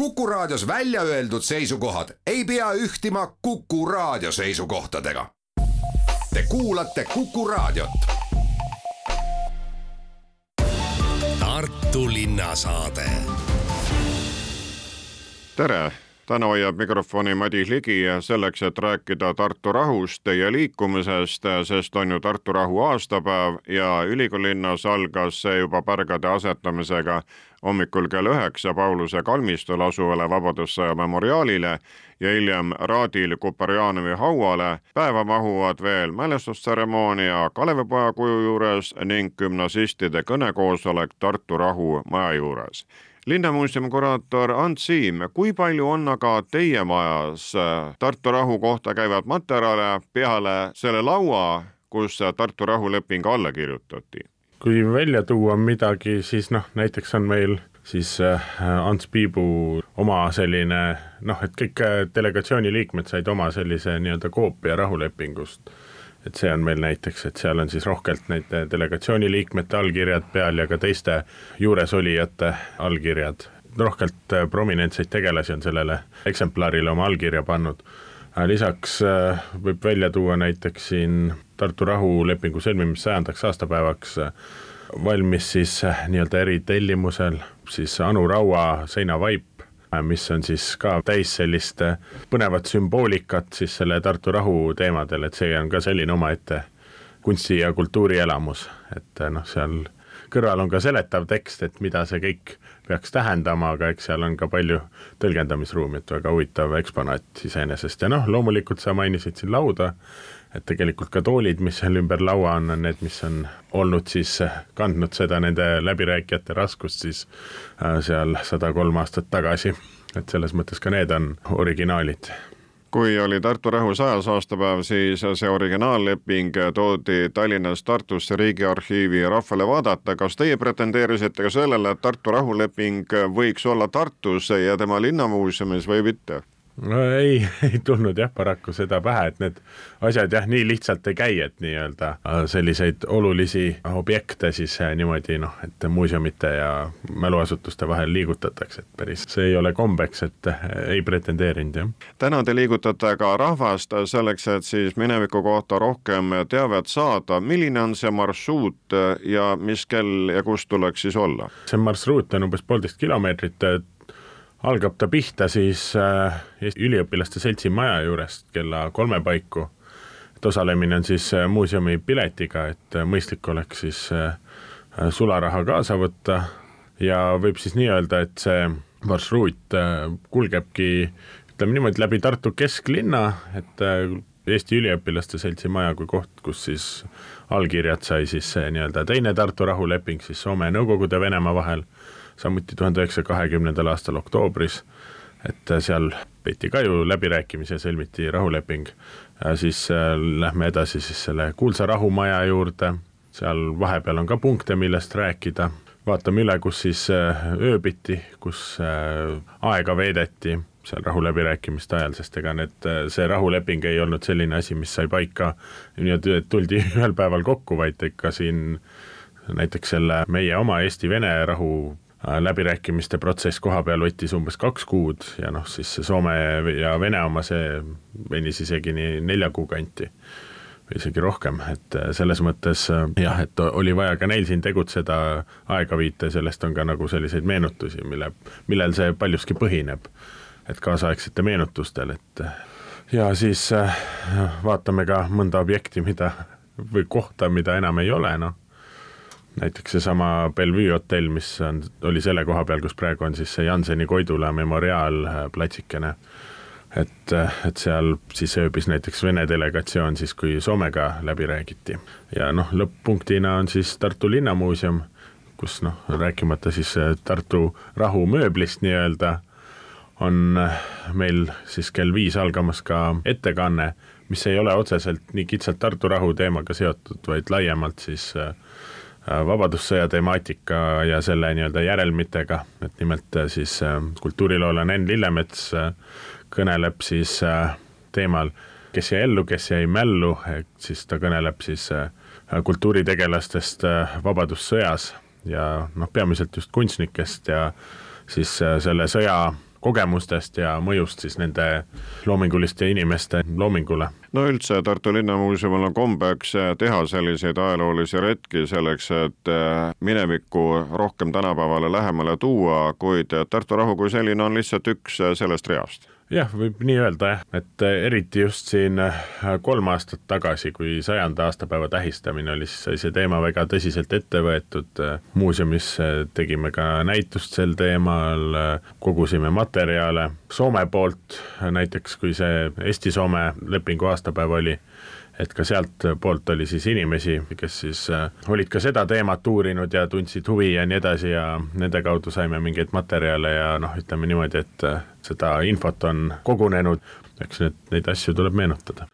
Kuku Raadios välja öeldud seisukohad ei pea ühtima Kuku Raadio seisukohtadega. Te kuulate Kuku Raadiot. Tartu linnasaade. tere, täna hoiab mikrofoni Madis Ligi ja selleks, et rääkida Tartu rahust ja liikumisest, sest on ju Tartu rahu aastapäev ja ülikoolilinnas algas see juba pärgade asetamisega hommikul kell üheksa Pauluse kalmistul asuvale Vabadussõja memoriaalile ja hiljem Radil Kuperjanovi hauale. päeva mahuvad veel mälestustseremoonia Kalevipoja kuju juures ning gümnasistide kõnekoosolek Tartu Rahu maja juures linnamuuseumi kuraator Ants Siim, kui palju on aga teie majas Tartu rahu kohta käivat materjale peale selle laua, kus Tartu rahuleping alla kirjutati? Kui välja tuua midagi, siis noh, näiteks on meil siis äh, Ants Piibu oma selline noh, et kõik äh, delegatsiooni liikmed said oma sellise nii-öelda koopia rahulepingust. et see on meil näiteks, et seal on siis rohkelt neid delegatsiooni liikmete allkirjad peal ja ka teiste juuresolijate allkirjad. rohkelt äh, prominentseid tegelasi on sellele eksemplarile oma allkirja pannud lisaks võib välja tuua näiteks siin Tartu rahulepingu sõlmimise sajandaks aastapäevaks valmis siis nii-öelda eritellimusel siis Anu Raua seinavaip, mis on siis ka täis sellist põnevat sümboolikat siis selle Tartu rahu teemadel, et see on ka selline omaette kunsti- ja kultuurielamus, et noh, seal kõrval on ka seletav tekst, et mida see kõik peaks tähendama, aga eks seal on ka palju tõlgendamisruumi, et väga huvitav eksponaat iseenesest ja noh, loomulikult sa mainisid siin lauda, et tegelikult ka toolid, mis seal ümber laua on, on need, mis on olnud siis kandnud seda nende läbirääkijate raskust siis äh, seal sada kolm aastat tagasi. et selles mõttes ka need on originaalid kui oli Tartu rahu sajas aastapäev, siis see originaalleping toodi Tallinnast Tartusse Riigiarhiivi rahvale vaadata. kas teie pretendeerisite ka sellele, et Tartu rahuleping võiks olla Tartus ja tema linnamuuseumis või mitte? No ei, ei tulnud jah paraku seda pähe, et need asjad jah, nii lihtsalt ei käi, et nii-öelda äh, selliseid olulisi objekte siis äh, niimoodi noh, et muuseumite ja mäluasutuste vahel liigutatakse, et päris see ei ole kombeks, et äh, ei pretendeerinud jah. täna te liigutate ka rahvast selleks, et siis mineviku kohta rohkem teavet saada, milline on see marsruut ja mis kell ja kus tuleks siis olla? see marsruut on umbes poolteist kilomeetrit algab ta pihta siis äh, Eesti Üliõpilaste Seltsi maja juurest kella kolme paiku. et osalemine on siis äh, muuseumi piletiga, et äh, mõistlik oleks siis sularaha kaasa võtta ja võib siis nii öelda, et see marsruut kulgebki ütleme niimoodi läbi Tartu kesklinna, et Eesti Üliõpilaste Seltsi maja kui koht, kus siis allkirjad sai siis see nii-öelda teine Tartu rahuleping siis Soome ja Nõukogude Venemaa vahel samuti tuhande üheksasaja kahekümnendal aastal oktoobris, et seal peeti ka ju läbirääkimisi ja sõlmiti rahuleping. siis äh, lähme edasi siis selle kuulsa rahumaja juurde, seal vahepeal on ka punkte, millest rääkida, vaatame üle, kus siis äh, ööbiti, kus äh, aega veedeti seal rahuläbirääkimiste ajal, sest ega need, see rahuleping ei olnud selline asi, mis sai paika nii-öelda, et tuldi ühel päeval kokku, vaid ikka siin näiteks selle meie oma Eesti-Vene rahu Äh, läbirääkimiste protsess koha peal võttis umbes kaks kuud ja noh, siis see Soome ja Vene oma, see venis isegi nii nelja kuu kanti või isegi rohkem, et äh, selles mõttes äh, jah, et oli vaja ka neil siin tegutseda, aega viita ja sellest on ka nagu selliseid meenutusi, mille, millel see paljuski põhineb. et kaasaegsete meenutustel, et ja siis vaatame ka mõnda objekti, mida või kohta, mida enam ei ole, noh näiteks seesama Bellevue hotell, mis on, oli selle koha peal, kus praegu on siis see Janseni Koidula memoriaalplatsikene. Äh, et, äh, et seal siis ööbis näiteks Vene delegatsioon siis, kui Soomega läbi räägiti. ja noh, lõpp-punktina on siis Tartu Linnamuuseum, kus noh, rääkimata siis äh, Tartu rahumööblist nii-öelda, on meil siis kell viis algamas ka ettekanne, mis ei ole otseselt nii kitsalt Tartu rahu teemaga seotud, vaid laiemalt siis äh, vabadussõja temaatika ja selle nii-öelda järelmitega, et nimelt äh, siis äh, kultuuriloolane Enn Lillemets kõneleb siis teemal, kes jäi ellu, kes jäi mällu, et siis ta kõneleb siis kultuuritegelastest Vabadussõjas ja noh, peamiselt just kunstnikest ja siis selle sõja kogemustest ja mõjust siis nende loominguliste inimeste loomingule no üldse Tartu Linnamuuseumil on kombeks teha selliseid ajaloolisi retki selleks, et minevikku rohkem tänapäevale lähemale tuua, kuid Tartu rahu kui selline on lihtsalt üks sellest reast jah, võib nii öelda jah, et äh, eriti just siin äh, kolm aastat tagasi, kui sajanda aastapäeva tähistamine oli, siis sai see teema väga tõsiselt ette võetud. Äh, muuseumis tegime ka näitust sel teemal, kogusime materjale Soome poolt, näiteks kui see Eesti-Soome lepingu aastapäev oli et ka sealtpoolt oli siis inimesi, kes siis äh, olid ka seda teemat uurinud ja tundsid huvi ja nii edasi ja nende kaudu saime mingeid materjale ja noh, ütleme niimoodi, et äh, seda infot on kogunenud, eks need, neid asju tuleb meenutada.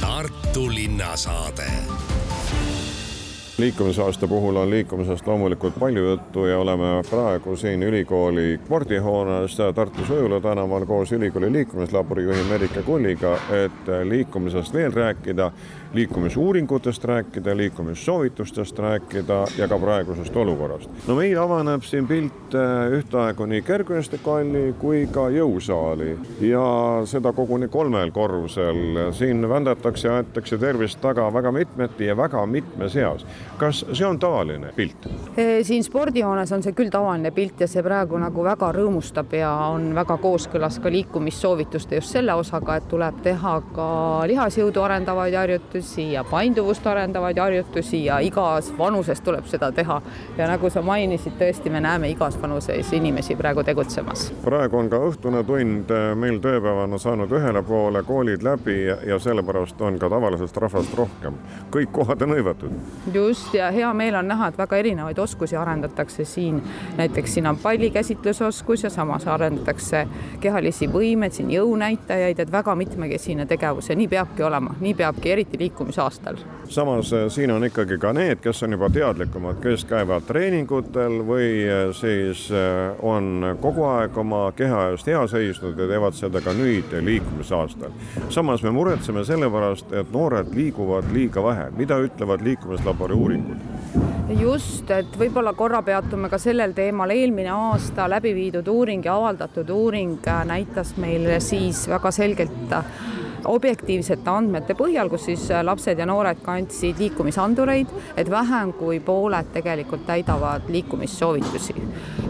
Tartu linnasaade liikumisaasta puhul on liikumisest loomulikult palju juttu ja oleme praegu siin ülikooli spordihoones Tartus Õjula tänaval koos ülikooli liikumislabori juhi Merike Kulliga, et liikumisest veel rääkida liikumisuuringutest rääkida, liikumissoovitustest rääkida ja ka praegusest olukorrast. no meil avaneb siin pilt äh, ühtaegu nii kergejõustikuhalli kui ka jõusaali ja seda koguni kolmel korrusel. siin vändatakse ja aetakse tervist taga väga mitmeti ja väga mitmes eas. kas see on tavaline pilt? siin spordihoones on see küll tavaline pilt ja see praegu nagu väga rõõmustab ja on väga kooskõlas ka liikumissoovituste just selle osaga, et tuleb teha ka lihasjõudu arendavaid harjutusi harjutusi ja painduvust arendavaid harjutusi ja igas vanuses tuleb seda teha. ja nagu sa mainisid, tõesti, me näeme igas vanuses inimesi praegu tegutsemas. praegu on ka õhtune tund meil tööpäevana saanud ühele poole, koolid läbi ja sellepärast on ka tavalisest rahvast rohkem. kõik kohad on hõivatud. just ja hea meel on näha, et väga erinevaid oskusi arendatakse siin. näiteks siin on pallikäsitlusoskus ja samas arendatakse kehalisi võimeid, siin jõunäitajaid, et väga mitmekesine tegevus ja nii peabki olema, nii peabki eriti liikuma liikumisaastal. samas eh, siin on ikkagi ka need, kes on juba teadlikumad, kes käivad treeningutel või eh, siis eh, on kogu aeg oma keha eest hea seisnud ja teevad seda ka nüüd liikumisaastal. samas me muretseme selle pärast, et noored liiguvad liiga vähe, mida ütlevad liikumislabori uuringud? just, et võib-olla korra peatume ka sellel teemal, eelmine aasta läbi viidud uuring ja avaldatud uuring näitas meile siis väga selgelt objektiivsete andmete põhjal, kus siis äh, lapsed ja noored kandsid liikumisandureid, et vähem kui pooled tegelikult täidavad liikumissoovitusi.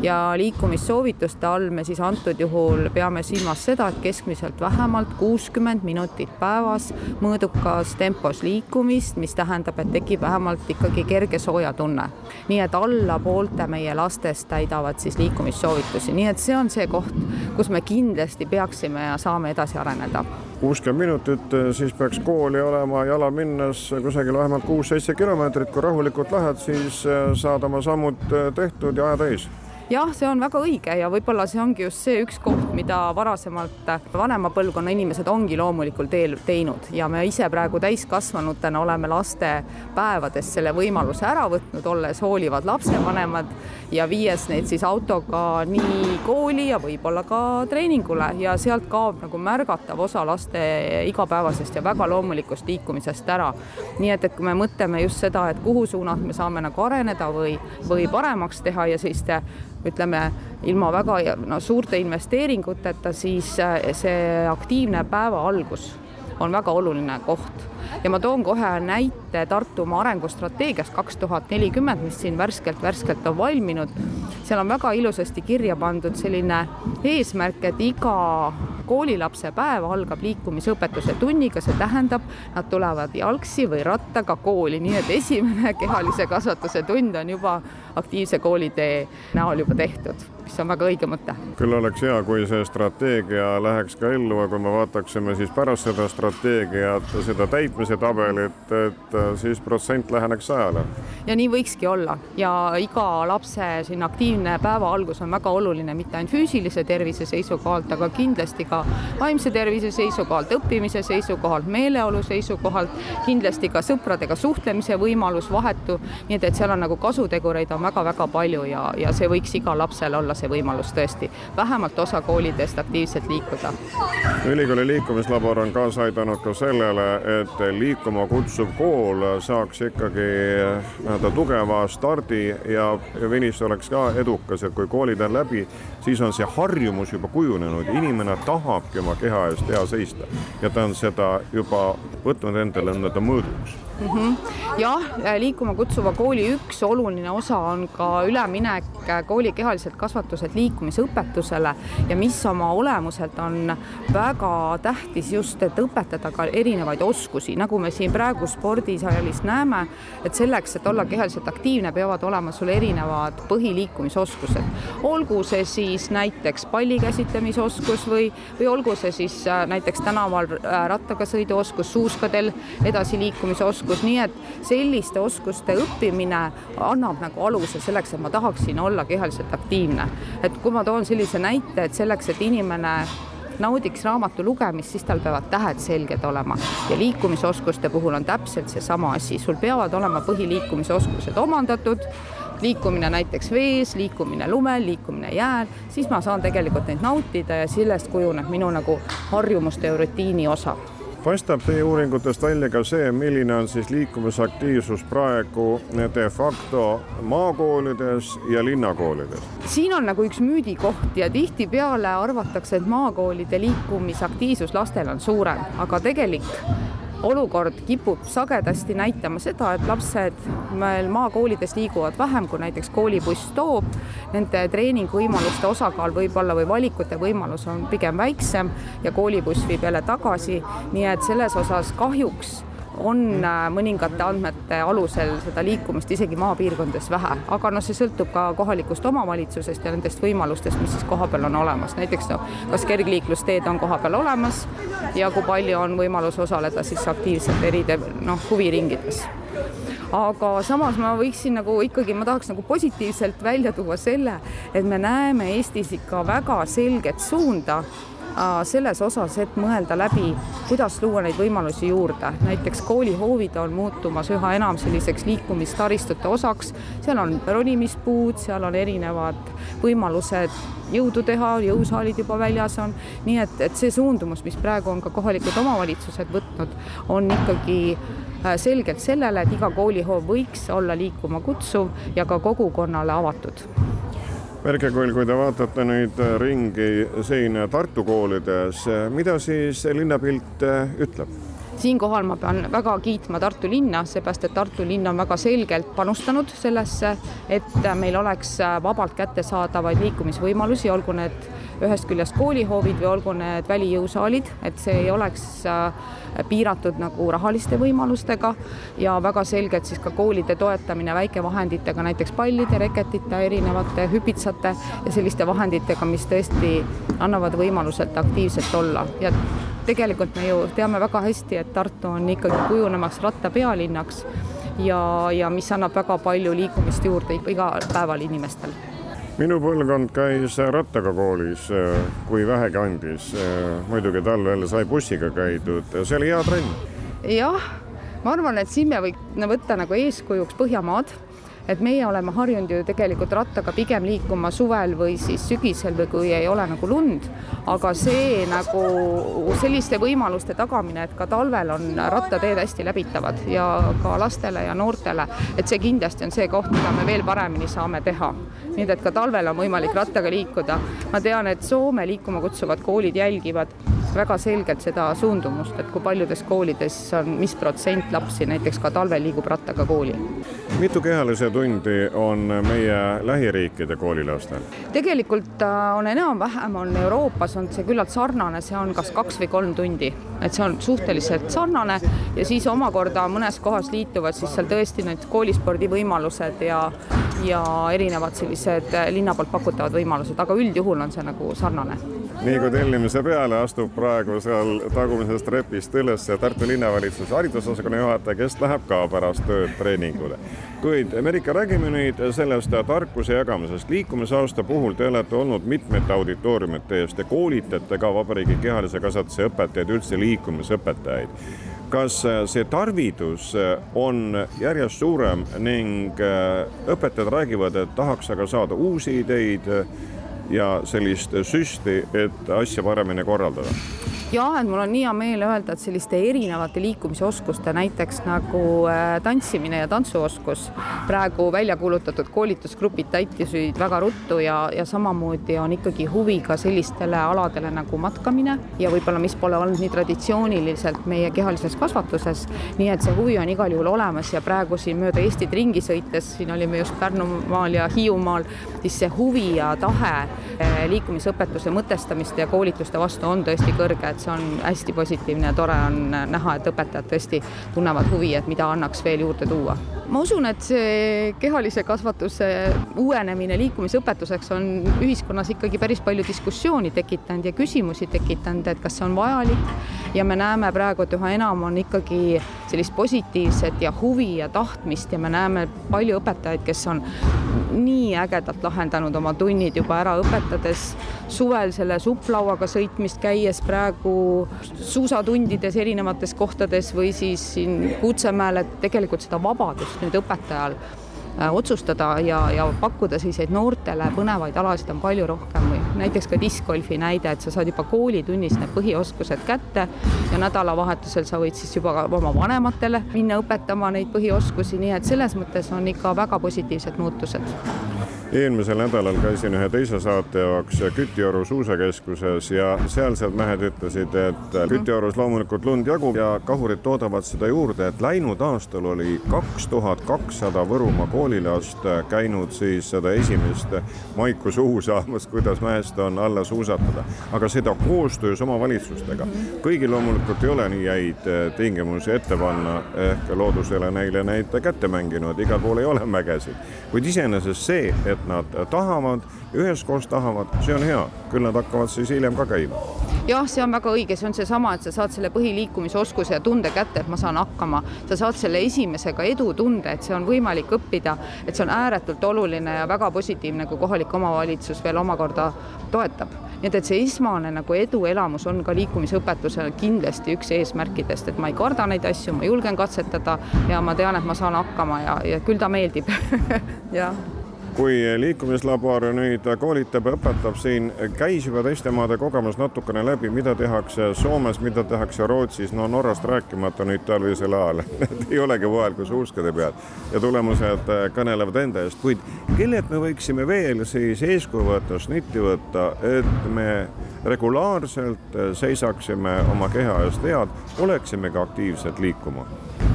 ja liikumissoovituste all me siis antud juhul peame silmas seda, et keskmiselt vähemalt kuuskümmend minutit päevas mõõdukas tempos liikumist, mis tähendab, et tekib vähemalt ikkagi kerge soojatunne. nii et alla poolte meie lastest täidavad siis liikumissoovitusi, nii et see on see koht, kus me kindlasti peaksime ja saame edasi areneda kuuskümmend minutit, eh, siis peaks kooli olema jala minnes kusagil vähemalt kuus-seitse kilomeetrit, kui rahulikult lähed, siis eh, saad oma sammud eh, tehtud ja aja täis jah, see on väga õige ja võib-olla see ongi just see üks koht, mida varasemalt vanema põlvkonna inimesed ongi loomulikul teel teinud ja me ise praegu täiskasvanutena oleme lastepäevades selle võimaluse ära võtnud, olles hoolivad lapsevanemad ja viies neid siis autoga nii kooli ja võib-olla ka treeningule ja sealt kaob nagu märgatav osa laste igapäevasest ja väga loomulikust liikumisest ära. nii et, et kui me mõtleme just seda, et kuhu suunas me saame nagu areneda või, või paremaks teha ja selliste ütleme, ilma väga no, suurte investeeringuteta, siis äh, see aktiivne päeva algus on väga oluline koht. Ja ma toon kohe näite Tartumaa arengustrateegiast kaks tuhat nelikümmend, mis siin värskelt-värskelt on valminud. seal on väga ilusasti kirja pandud selline eesmärk, et iga koolilapse päev algab liikumisõpetuse tunniga, see tähendab, nad tulevad jalgsi või rattaga kooli, nii et esimene kehalise kasvatuse tund on juba aktiivse koolitee näol juba tehtud mis on väga õige mõte. küll oleks hea, kui see strateegia läheks ka ellu, aga kui me vaataksime siis pärast seda strateegiat, seda täitmise tabelit, et siis protsent läheneks sajale. ja nii võikski olla ja iga lapse selline aktiivne päeva algus on väga oluline mitte ainult füüsilise tervise seisukohalt, aga kindlasti ka vaimse tervise seisukohalt, õppimise seisukohalt, meeleolu seisukohalt, kindlasti ka sõpradega suhtlemise võimalus vahetu, nii et, et seal on nagu kasutegureid on väga-väga palju ja, ja see võiks igal lapsel olla see võimalus tõesti vähemalt osa koolidest aktiivselt liikuda. ülikooli liikumislabor on kaasa aidanud ka sellele, et liikuma kutsuv kool saaks ikkagi nii-öelda tugeva stardi ja finiš oleks ka edukas, et kui koolid on läbi, siis on see harjumus juba kujunenud, inimene tahabki oma keha eest hea seista ja ta on seda juba võtnud endale nii-öelda mõõduks mm. -hmm. jah, liikuma kutsuva kooli üks oluline osa on ka üleminek kooli kehaliselt kasvatuselt liikumisõpetusele ja mis oma olemuselt on väga tähtis just, et õpetada ka erinevaid oskusi, nagu me siin praegu spordisaalis näeme, et selleks, et olla kehaliselt aktiivne, peavad olema sul erinevad põhiliikumisoskused. olgu see siis näiteks palli käsitlemisoskus või, või olgu see siis äh, näiteks tänaval äh, rattaga sõiduoskus, suuskadel edasiliikumise oskus, nii et selliste oskuste õppimine annab nagu aluse selleks, et ma tahaksin olla kehaliselt aktiivne. et kui ma toon sellise näite, et selleks, et inimene naudiks raamatu lugemist, siis tal peavad tähed selged olema. Ja liikumisoskuste puhul on täpselt seesama asi, sul peavad olema põhiliikumisoskused omandatud. Liikumine näiteks vees, liikumine lumel, liikumine jääl, siis ma saan tegelikult neid nautida ja sellest kujuneb minu nagu harjumuste ja rutiini osa paistab teie uuringutest välja ka see, milline on siis liikumisaktiivsus praegu de facto maakoolides ja linnakoolides? siin on nagu üks müüdikoht ja tihtipeale arvatakse, et maakoolide liikumisaktiivsus lastel on suurem, aga tegelik olukord kipub sagedasti näitama seda, et lapsed meil maakoolides liiguvad vähem, kui näiteks koolibuss toob. Nende treeningvõimaluste osakaal võib-olla või valikute võimalus on pigem väiksem ja koolibuss viib jälle tagasi. nii et selles osas kahjuks on äh, mõningate andmete alusel seda liikumist isegi maapiirkondades vähe, aga noh, see sõltub ka kohalikust omavalitsusest ja nendest võimalustest, mis siis kohapeal on olemas, näiteks noh, kas kergliiklusteed on kohapeal olemas ja kui palju on võimalus osaleda siis aktiivselt eri noh, huviringides. Aga samas ma võiksin nagu ikkagi, ma tahaks nagu positiivselt välja tuua selle, et me näeme Eestis ikka väga selget suunda selles osas, et mõelda läbi, kuidas luua neid võimalusi juurde. näiteks koolihoovid on muutumas üha enam selliseks liikumistaristute osaks, seal on ronimispuud, seal on erinevad võimalused jõudu teha, jõusaalid juba väljas on, nii et, et see suundumus, mis praegu on ka kohalikud omavalitsused võtnud, on ikkagi äh, selgelt sellele, et iga koolihoov võiks olla liikuma kutsuv ja ka kogukonnale avatud Merke Kull, kui te vaatate nüüd äh, ringi siin Tartu koolides, äh, mida siis linnapilt äh, ütleb? siinkohal ma pean väga kiitma Tartu linna, seepärast et Tartu linn on väga selgelt panustanud sellesse, et meil oleks vabalt kättesaadavaid liikumisvõimalusi, olgu need ühest küljest koolihoovid või olgu need välijõusaalid, et see ei oleks piiratud nagu rahaliste võimalustega ja väga selgelt siis ka koolide toetamine väikevahenditega, näiteks pallide, reketite, erinevate hüpitsate ja selliste vahenditega, mis tõesti annavad võimaluselt aktiivselt olla. Ja tegelikult me ju teame väga hästi, et Tartu on ikkagi kujunemas rattapealinnaks ja, ja mis annab väga palju liikumist juurde igal päeval inimestel minu põlvkond käis rattaga koolis, kui vähegi andis. muidugi talvel sai bussiga käidud, see oli hea trenn. jah, ma arvan, et siin me võiks võtta nagu eeskujuks Põhjamaad et meie oleme harjunud ju tegelikult rattaga pigem liikuma suvel või siis sügisel või kui ei ole nagu lund, aga see nagu selliste võimaluste tagamine, et ka talvel on rattateed hästi läbitavad ja ka lastele ja noortele, et see kindlasti on see koht, mida me veel paremini saame teha. Nii et ka talvel on võimalik rattaga liikuda. ma tean, et Soome liikuma kutsuvad koolid jälgivad väga selgelt seda suundumust, et kui paljudes koolides on, mis protsent lapsi näiteks ka talvel liigub rattaga kooli. mitu kehalise tundi on meie lähiriikide koolilastel? tegelikult äh, on enam-vähem, on Euroopas on see küllalt sarnane, see on kas kaks või kolm tundi, et see on suhteliselt sarnane ja siis omakorda mõnes kohas liituvad siis seal tõesti need koolispordivõimalused ja ja erinevad sellised linna poolt pakutavad võimalused, aga üldjuhul on see nagu sarnane nii kui tellimise peale astub praegu seal tagumisest trepist üles Tartu linnavalitsuse haridusosakonna juhataja, kes läheb ka pärast tööd treeningule. kuid Merike, räägime nüüd sellest tarkuse jagamisest. liikumisaasta puhul te olete olnud mitmete auditooriumite ees, te koolitate ka vabariigi kehalise kasvatuse õpetajaid, üldse liikumisõpetajaid kas see tarvidus on järjest suurem ning õpetajad räägivad, et tahaks aga saada uusi ideid ja sellist süsti, et asja paremini korraldada jah, et mul on nii hea meel öelda, et selliste erinevate liikumisoskuste, näiteks nagu äh, tantsimine ja tantsuoskus, praegu välja kuulutatud koolitusgrupid täitisid väga ruttu ja, ja samamoodi on ikkagi huvi ka sellistele aladele nagu matkamine ja võib-olla, mis pole olnud nii traditsiooniliselt meie kehalises kasvatuses. nii et see huvi on igal juhul olemas ja praegu siin mööda Eestit ringi sõites, siin olime just Pärnumaal ja Hiiumaal, siis see huvi ja tahe äh, liikumisõpetuse mõtestamiste ja koolituste vastu on tõesti kõrge, et et see on hästi positiivne ja tore on näha, et õpetajad tõesti tunnevad huvi, et mida annaks veel juurde tuua. Ma usun, et see kehalise kasvatuse uuenemine liikumisõpetuseks on ühiskonnas ikkagi päris palju diskussiooni tekitanud ja küsimusi tekitanud, et kas see on vajalik. Ja me näeme praegu, et üha enam on ikkagi sellist positiivset ja huvi ja tahtmist ja me näeme palju õpetajaid, kes on nii ägedalt lahendanud oma tunnid juba ära, õpetades suvel selle supplauaga sõitmist käies praegu suusatundides erinevates kohtades või siis siin Kutsemäel, et tegelikult seda vabadust nüüd õpetajal äh, otsustada ja, ja pakkuda selliseid noortele põnevaid alasid on palju rohkem või näiteks ka diskgolfi näide, et sa saad juba koolitunnis need põhioskused kätte ja nädalavahetusel sa võid siis juba oma vanematele minna õpetama neid põhioskusi, nii et selles mõttes on ikka väga positiivsed muutused eelmisel nädalal käisin ühe teise saate jaoks Kütioru suusakeskuses ja sealsed mehed ütlesid, et Kütiorus loomulikult lund jagub ja kahurid toodavad seda juurde, et läinud aastal oli kaks tuhat kakssada Võrumaa koolilast käinud siis seda esimest maiku suhu saamas, kuidas mäest on alla suusatada, aga seda koostöös omavalitsustega. kõigil loomulikult ei ole nii häid tingimusi ette panna, ehk loodus ei ole neile neid kätte mänginud, igal pool ei ole mägesid, kuid iseenesest see, et et nad tahavad, üheskoos tahavad, see on hea, küll nad hakkavad siis hiljem ka käima. jah, see on väga õige, see on seesama, et sa saad selle põhiliikumisoskuse ja tunde kätte, et ma saan hakkama, sa saad selle esimesega edutunde, et see on võimalik õppida, et see on ääretult oluline ja väga positiivne, kui kohalik omavalitsus veel omakorda toetab. Nii et, et see esmane nagu eduelamus on ka liikumisõpetusel kindlasti üks eesmärkidest, et ma ei karda neid asju, ma julgen katsetada ja ma tean, et ma saan hakkama ja, ja küll ta meeldib. Jah kui liikumislabor nüüd koolitab ja õpetab siin, käis juba teiste maade kogemus natukene läbi, mida tehakse Soomes, mida tehakse Rootsis, no Norrast rääkimata nüüd talvisel ajal Need ei olegi vahel kui suuskade peal ja tulemused kõnelevad enda eest, kuid kellelt me võiksime veel siis eeskuju võtta, snitti võtta, et me regulaarselt seisaksime oma keha eest head, oleksimegi aktiivselt liikuma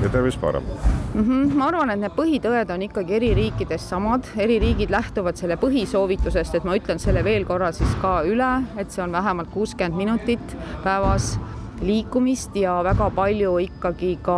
ja tervis parem mm. -hmm. ma arvan, et need põhitõed on ikkagi eri riikides samad, eri riigid lähtuvad selle põhisoovitusest, et ma ütlen selle veel korra siis ka üle, et see on vähemalt kuuskümmend minutit päevas liikumist ja väga palju ikkagi ka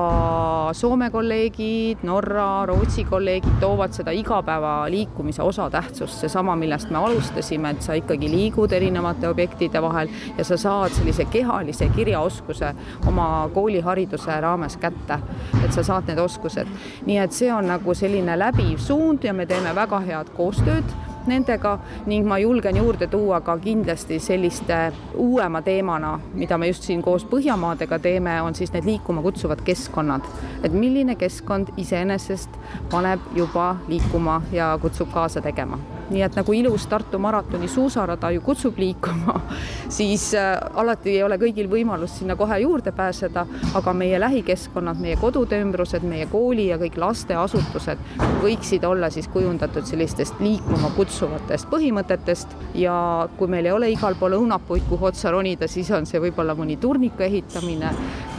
Soome kolleegid, Norra, Rootsi kolleegid toovad seda igapäeva liikumise osatähtsust, seesama, millest me alustasime, et sa ikkagi liigud erinevate objektide vahel ja sa saad sellise kehalise kirjaoskuse oma koolihariduse raames kätte, et sa saad need oskused. nii et see on nagu selline läbiv suund ja me teeme väga head koostööd nendega ning ma julgen juurde tuua ka kindlasti selliste uuema teemana, mida me just siin koos Põhjamaadega teeme, on siis need liikuma kutsuvad keskkonnad. et milline keskkond iseenesest paneb juba liikuma ja kutsub kaasa tegema nii et nagu ilus Tartu maratoni suusarada ju kutsub liikuma, siis äh, alati ei ole kõigil võimalust sinna kohe juurde pääseda, aga meie lähikeskkonnad, meie kodude ümbrused, meie kooli ja kõik lasteasutused võiksid olla siis kujundatud sellistest liikuma kutsuvatest põhimõtetest. Ja kui meil ei ole igal pool õunapuid, kuhu otsa ronida, siis on see võib-olla mõni turniku ehitamine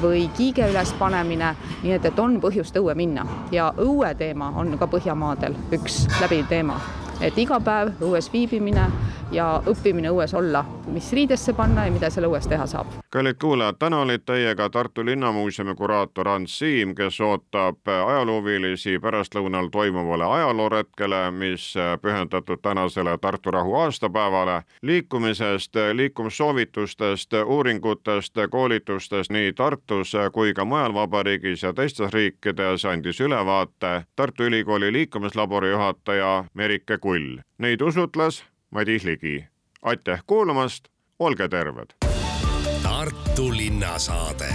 või kiige ülespanemine, nii et, et on põhjust õue minna. Ja õue teema on ka Põhjamaadel üks läbiv teema et iga päev õues viibimine ja õppimine õues olla, mis riidesse panna ja mida seal õues teha saab. kallid kuulajad, täna olid teiega Tartu Linnamuuseumi kuraator Ants Siim, kes ootab ajaloohuvilisi pärastlõunal toimuvale ajalooretkele, mis pühendatud tänasele Tartu rahu aastapäevale. liikumisest, liikumissoovitustest, uuringutest, koolitustest nii Tartus kui ka mujal vabariigis ja teistes riikides andis ülevaate Tartu Ülikooli liikumislabori juhataja Merike Kull. Neid usutles Madis Ligi. aitäh kuulamast, olge terved. Tartu linnasaade